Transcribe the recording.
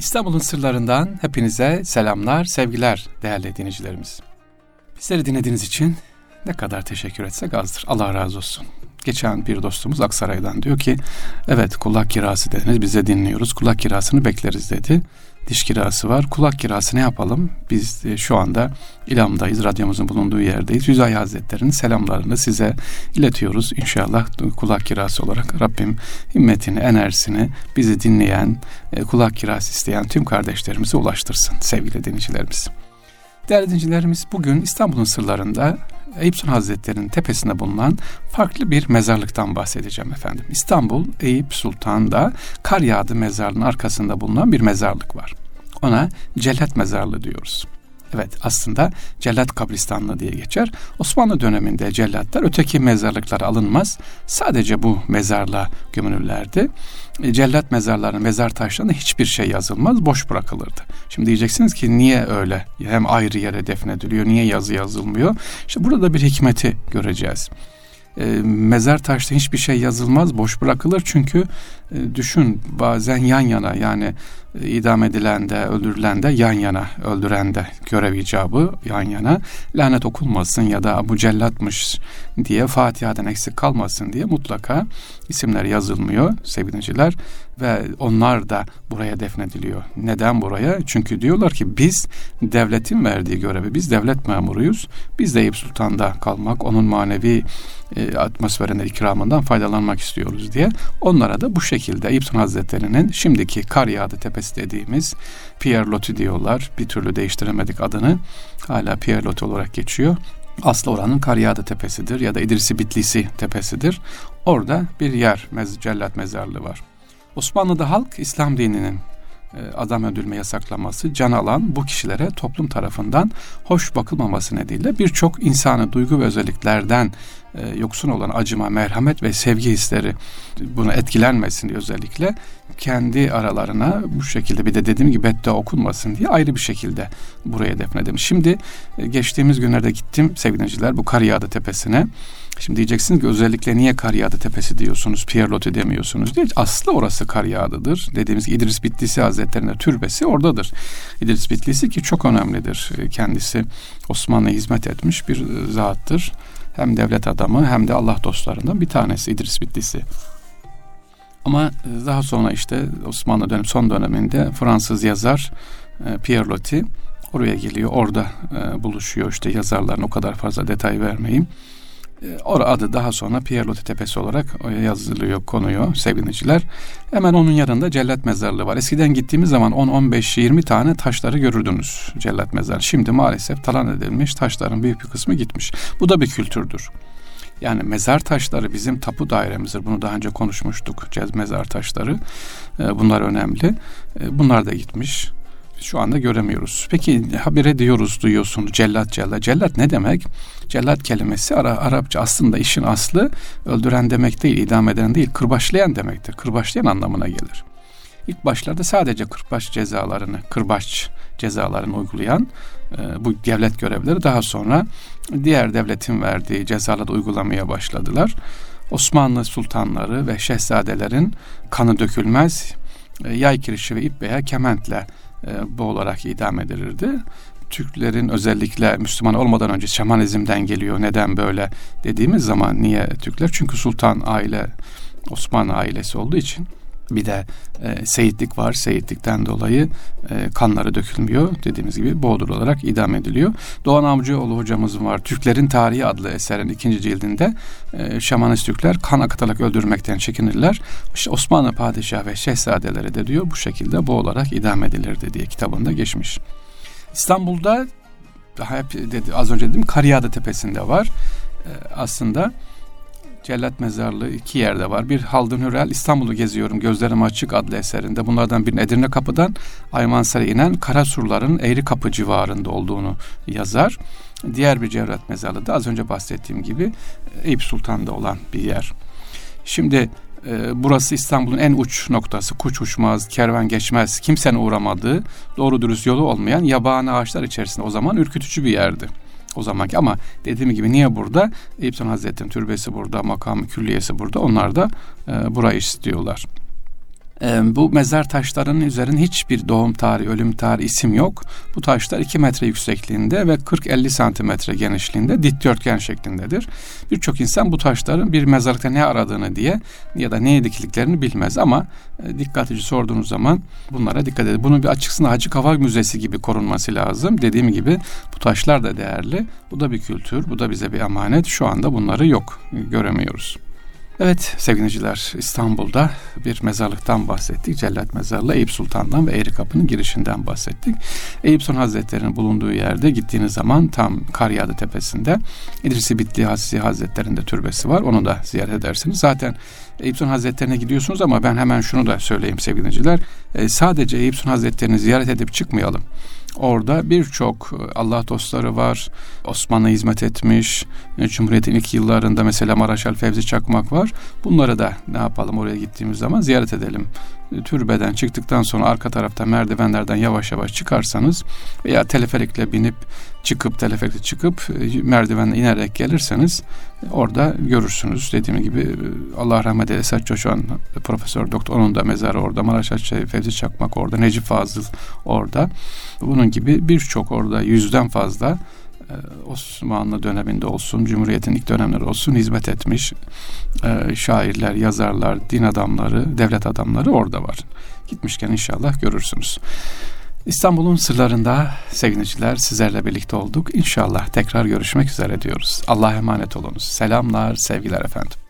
İstanbul'un sırlarından hepinize selamlar, sevgiler değerli dinleyicilerimiz. Bizleri dinlediğiniz için ne kadar teşekkür etsek azdır. Allah razı olsun. Geçen bir dostumuz Aksaray'dan diyor ki evet kulak kirası dediniz bize dinliyoruz kulak kirasını bekleriz dedi. Diş kirası var kulak kirası ne yapalım? Biz şu anda İlam'dayız radyomuzun bulunduğu yerdeyiz. Yüzay Hazretleri'nin selamlarını size iletiyoruz. İnşallah kulak kirası olarak Rabbim himmetini, enerjisini bizi dinleyen, e, kulak kirası isteyen tüm kardeşlerimize ulaştırsın sevgili dinleyicilerimiz. Değerli dinleyicilerimiz bugün İstanbul'un sırlarında Eyüp Sultan Hazretleri'nin tepesinde bulunan farklı bir mezarlıktan bahsedeceğim efendim. İstanbul Eyüp Sultan'da kar yağdı mezarlığının arkasında bulunan bir mezarlık var. Ona Cellat Mezarlığı diyoruz. Evet aslında cellat kabristanlığı diye geçer. Osmanlı döneminde cellatlar öteki mezarlıklara alınmaz. Sadece bu mezarlığa gömülürlerdi. E, cellat mezarlarının mezar taşlarında hiçbir şey yazılmaz, boş bırakılırdı. Şimdi diyeceksiniz ki niye öyle? Hem ayrı yere defnediliyor, niye yazı yazılmıyor? İşte burada bir hikmeti göreceğiz e, mezar taşta hiçbir şey yazılmaz, boş bırakılır çünkü e, düşün bazen yan yana yani e, idam edilen de öldürülen de yan yana öldüren de görev icabı yan yana lanet okunmasın ya da bu cellatmış diye Fatiha'dan eksik kalmasın diye mutlaka isimler yazılmıyor sevgiliciler ve onlar da buraya defnediliyor. Neden buraya? Çünkü diyorlar ki biz devletin verdiği görevi biz devlet memuruyuz. Biz de Eyüp Sultan'da kalmak onun manevi e, atmosferinde ikramından faydalanmak istiyoruz diye onlara da bu şekilde Eyüp Sultan Hazretleri'nin şimdiki kar yağdı tepesi dediğimiz Pierre Loti diyorlar. Bir türlü değiştiremedik adını. Hala Pierre Loti olarak geçiyor. Aslı oranın Karyada Tepesi'dir ya da İdrisi Bitlisi Tepesi'dir. Orada bir yer, mez cellat mezarlığı var. Osmanlı'da halk İslam dininin adam öldürme yasaklaması can alan bu kişilere toplum tarafından hoş bakılmaması nedeniyle birçok insanı duygu ve özelliklerden e, yoksun olan acıma, merhamet ve sevgi hisleri buna etkilenmesin diye özellikle kendi aralarına bu şekilde bir de dediğim gibi beddua okunmasın diye ayrı bir şekilde buraya defnedim. Şimdi e, geçtiğimiz günlerde gittim sevgiliciler bu Kariyada Tepesi'ne. Şimdi diyeceksiniz ki özellikle niye Kariyada Tepesi diyorsunuz, Pierre demiyorsunuz diye. Aslı orası Karyada'dır. Dediğimiz gibi İdris Bitlisi Hazretleri'nin türbesi oradadır. İdris Bitlisi ki çok önemlidir. E, kendisi Osmanlı'ya hizmet etmiş bir zattır. Hem devlet adamı hem de Allah dostlarından bir tanesi İdris Bitlisi. Ama e, daha sonra işte Osmanlı dönem son döneminde Fransız yazar e, Pierre Loti oraya geliyor. Orada e, buluşuyor işte yazarların o kadar fazla detay vermeyeyim. Or adı daha sonra Pierre Loti Tepesi olarak yazılıyor, konuyor sevgiliciler. Hemen onun yanında cellat mezarlığı var. Eskiden gittiğimiz zaman 10, 15, 20 tane taşları görürdünüz cellat mezarı. Şimdi maalesef talan edilmiş taşların büyük bir kısmı gitmiş. Bu da bir kültürdür. Yani mezar taşları bizim tapu dairemizdir. Bunu daha önce konuşmuştuk. Cez mezar taşları. E, bunlar önemli. E, bunlar da gitmiş. Şu anda göremiyoruz. Peki habire diyoruz, duyuyorsunuz cellat cellat. Cellat ne demek? Cellat kelimesi Ara, Arapça aslında işin aslı öldüren demek değil, idam eden değil, kırbaçlayan demektir. Kırbaçlayan anlamına gelir. İlk başlarda sadece kırbaç cezalarını, kırbaç cezalarını uygulayan e, bu devlet görevleri daha sonra diğer devletin verdiği cezaları uygulamaya başladılar. Osmanlı sultanları ve şehzadelerin kanı dökülmez e, yay kirişi ve ip veya kementle e, boğularak idam edilirdi. Türklerin özellikle Müslüman olmadan önce şamanizmden geliyor. Neden böyle dediğimiz zaman niye Türkler? Çünkü sultan aile Osmanlı ailesi olduğu için bir de e, seyitlik var. Seyitlikten dolayı e, kanları dökülmüyor. Dediğimiz gibi boğdurularak idam ediliyor. Doğan Avcıoğlu hocamız var. Türklerin Tarihi adlı eserin ikinci cildinde e, şamanist Türkler kan akıtarak öldürmekten çekinirler. İşte Osmanlı padişah ve şehzadeleri de diyor bu şekilde boğularak idam edilirdi diye kitabında geçmiş. İstanbul'da hep dedi, az önce dedim Kariyada Tepesi'nde var. E, aslında Cellat Mezarlığı iki yerde var. Bir Haldun Hürel İstanbul'u geziyorum gözlerim açık adlı eserinde. Bunlardan bir Edirne Kapı'dan Aymansar'a inen Karasurların Eğri Kapı civarında olduğunu yazar. Diğer bir Cevrat Mezarlığı da az önce bahsettiğim gibi Eyüp Sultan'da olan bir yer. Şimdi e, burası İstanbul'un en uç noktası. Kuş uçmaz, kervan geçmez, kimsenin uğramadığı, doğru dürüst yolu olmayan yabani ağaçlar içerisinde o zaman ürkütücü bir yerdi o zamanki ama dediğim gibi niye burada? Eyüp Sultan türbesi burada, makamı külliyesi burada. Onlar da e, burayı istiyorlar. E, bu mezar taşlarının üzerinde hiçbir doğum tarihi, ölüm tarihi isim yok. Bu taşlar 2 metre yüksekliğinde ve 40-50 santimetre genişliğinde dikdörtgen şeklindedir. Birçok insan bu taşların bir mezarlıkta ne aradığını diye ya da neye dikildiklerini bilmez ama e, sorduğunuz zaman bunlara dikkat edin. Bunun bir açıksına Hacı Kaval Müzesi gibi korunması lazım. Dediğim gibi bu taşlar da değerli. Bu da bir kültür, bu da bize bir emanet. Şu anda bunları yok, göremiyoruz. Evet sevgiliciler İstanbul'da bir mezarlıktan bahsettik. Cellat Mezarlığı Eyüp Sultan'dan ve Eğri Kapı'nın girişinden bahsettik. Eyüp Sultan Hazretleri'nin bulunduğu yerde gittiğiniz zaman tam Karyadı Tepesi'nde İdrisi Bitli Hasisi Hazretleri'nde türbesi var. Onu da ziyaret edersiniz. Zaten Eyüp Sultan Hazretleri'ne gidiyorsunuz ama ben hemen şunu da söyleyeyim sevgiliciler. E, sadece Eyüp Sultan Hazretleri'ni ziyaret edip çıkmayalım. Orada birçok e, Allah dostları var. Osmanlı hizmet etmiş. E, Cumhuriyet'in ilk yıllarında mesela Maraşal Fevzi Çakmak var. Bunları da ne yapalım oraya gittiğimiz zaman ziyaret edelim. E, türbeden çıktıktan sonra arka tarafta merdivenlerden yavaş yavaş çıkarsanız veya teleferikle binip çıkıp teleferikle çıkıp merdivenle inerek gelirseniz orada görürsünüz. Dediğim gibi Allah rahmet eylesin Esat Coşan Profesör Doktor onun da mezarı orada. Maraş Fevzi Çakmak orada. Necip Fazıl orada. Bunun gibi birçok orada yüzden fazla e, Osmanlı döneminde olsun, Cumhuriyet'in ilk dönemleri olsun hizmet etmiş e, şairler, yazarlar, din adamları, devlet adamları orada var. Gitmişken inşallah görürsünüz. İstanbul'un sırlarında sevgiliciler sizlerle birlikte olduk. İnşallah tekrar görüşmek üzere diyoruz. Allah'a emanet olunuz. Selamlar, sevgiler efendim.